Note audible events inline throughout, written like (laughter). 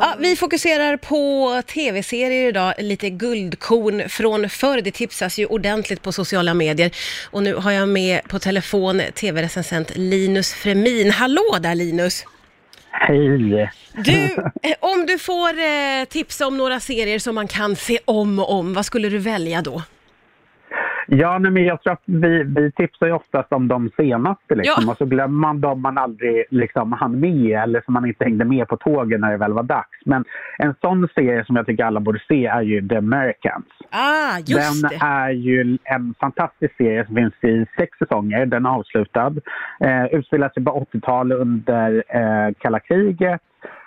Ja, vi fokuserar på tv-serier idag, lite guldkorn från förr. Det tipsas ju ordentligt på sociala medier. Och nu har jag med på telefon tv-recensent Linus Fremin. Hallå där Linus! Hej! Du, (laughs) eh, om du får eh, tipsa om några serier som man kan se om och om, vad skulle du välja då? Ja, nej, men jag tror att vi, vi tipsar ju oftast om de senaste liksom, Ja. och så glömmer man dem man aldrig liksom, hann med eller som man inte hängde med på tågen när det väl var dags. Men en sån serie som jag tycker alla borde se är ju The Americans. Ah, just Den det! är ju en fantastisk serie som finns i sex säsonger. Den är avslutad. Eh, utspelar sig på 80-talet under eh, kalla kriget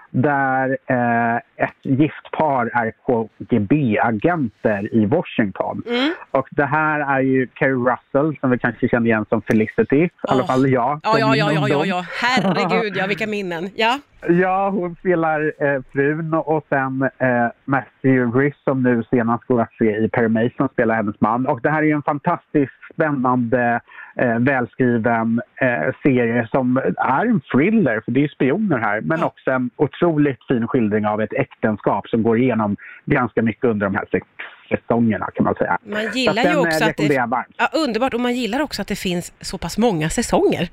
där eh, ett gift par är KGB-agenter i Washington. Mm. Och det här är ju Kerry Russell som vi kanske känner igen som Felicity, i alla fall jag. Ja, ja, ja, ja, ja, ja, herregud ja, vilka minnen. Ja, (laughs) Ja, hon spelar eh, frun och sen eh, Matthew Rhys som nu senast går att se i Perry Mason spelar hennes man. Och det här är en fantastiskt spännande, eh, välskriven eh, serie som är en thriller, för det är spioner här, men också en otroligt fin skildring av ett äktenskap som går igenom ganska mycket under de här sex säsongerna kan man säga. man gillar ju eh, också att det... Ja, underbart, och man gillar också att det finns så pass många säsonger.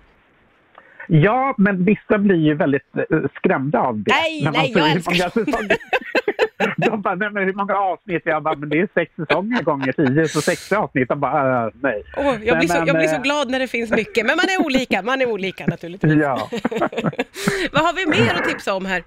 Ja, men vissa blir ju väldigt eh, skrämda av det. Nej, nej, jag älskar- (laughs) De bara, nej men hur många avsnitt? Jag bara, men det är sex säsonger gånger tio, så 60 avsnitt. De bara, äh, nej. Åh, jag, blir så, jag blir så eh, glad när det finns mycket, men man är olika, man är olika naturligtvis. Ja. (laughs) Vad har vi mer att tipsa om här?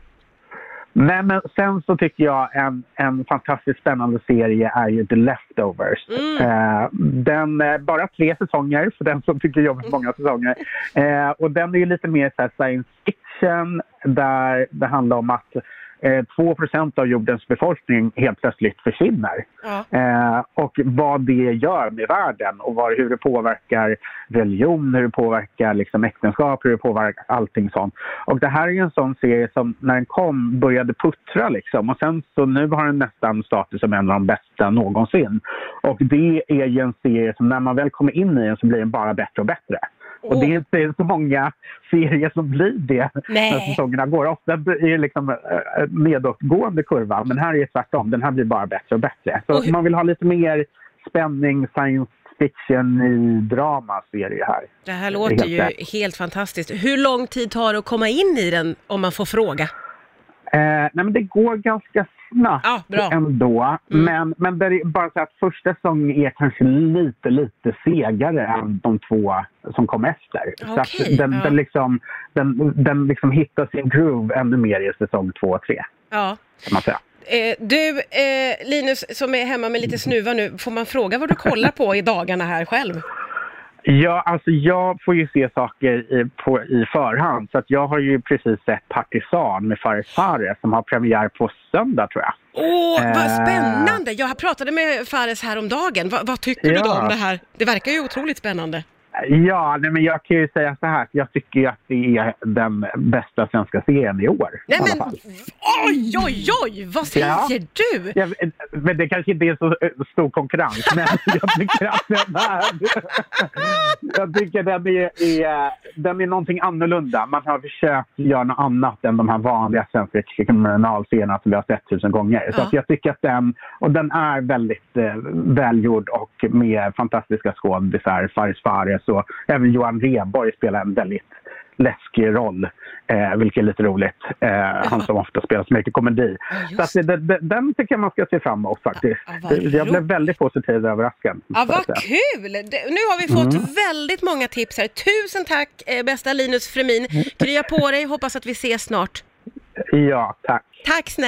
Nej, men sen så tycker jag en, en fantastiskt spännande serie är ju The Leftovers. Mm. Eh, den är bara tre säsonger för den som tycker om många säsonger. Eh, och den är ju lite mer så science fiction där det handlar om att eh, 2% av jordens befolkning helt plötsligt försvinner. Ja. Eh, och vad det gör med världen och vad, hur det påverkar religion, hur det påverkar liksom, äktenskap, hur det påverkar allting sånt. Och det här är en sån serie som när den kom började puttra liksom och sen så nu har den nästan status som en av de bästa någonsin. Och det är ju en serie som när man väl kommer in i den så blir den bara bättre och bättre. Och det är inte så många serier som blir det Nej. när säsongerna går. Ofta är det liksom eh, nedåtgående kurva, men här är det tvärtom. Den här blir bara bättre och bättre. Så hur- man vill ha lite mer spänning, science fiction i dramaserie här. Det här låter Helt ju rätt. helt fantastiskt. Hur lång tid tar det att komma in i den, om man får fråga? Eh, nej men det går ganska snabbt Ja, bra. ändå. Mm. Men, men det är bara så att första säsongen är kanske lite, lite segare än de två som kom efter. så Okej, att den, ja. den, liksom, den, den liksom hittar sin groove ännu mer i säsong två och tre, Ja. kan man säga. Eh, du, eh, Linus, som är hemma med lite snuva nu, får man fråga vad du kollar på i dagarna här själv? Ja, alltså jag får ju se saker i, på, i förhand. Så att jag har ju precis sett Partisan med Fares Fares som har premiär på söndag tror jag. Åh, vad Eh. spännande! Jag pratade med Fares häromdagen. Va, vad tycker du då Ja. om det här? Det verkar ju otroligt spännande. Ja, nej, men jag kan ju säga så här. Jag tycker att det är den bästa svenska serien i år. Nej i men, oj, oj, oj! Vad säger Ja. du? Jag, men det kanske inte är så eh, stor konkurrens, men (laughs) jag tycker att den är... jag tycker den är, är, den är någonting annorlunda. Man har försökt göra något annat än de här vanliga svenska kriminalserierna som vi har sett tusen gånger. Så Ja. att jag tycker att den, och den är väldigt eh, välgjord och med fantastiska skådisar, Faris Fares och även Johan Rheborg spelar en väldigt läskig roll, eh, vilket är lite roligt. Eh, Han som ofta spelar så mycket komedi. Ja, Så det, det, den tycker jag man ska se fram emot faktiskt. Ja, jag blev väldigt positivt överraskad. Ja, vad kul! Det- Nu har vi fått Mm. väldigt många tips här. Tusen tack, eh, bästa Linus Fremin. Krya på dig, hoppas att vi ses snart. Ja, tack. Tack snälla!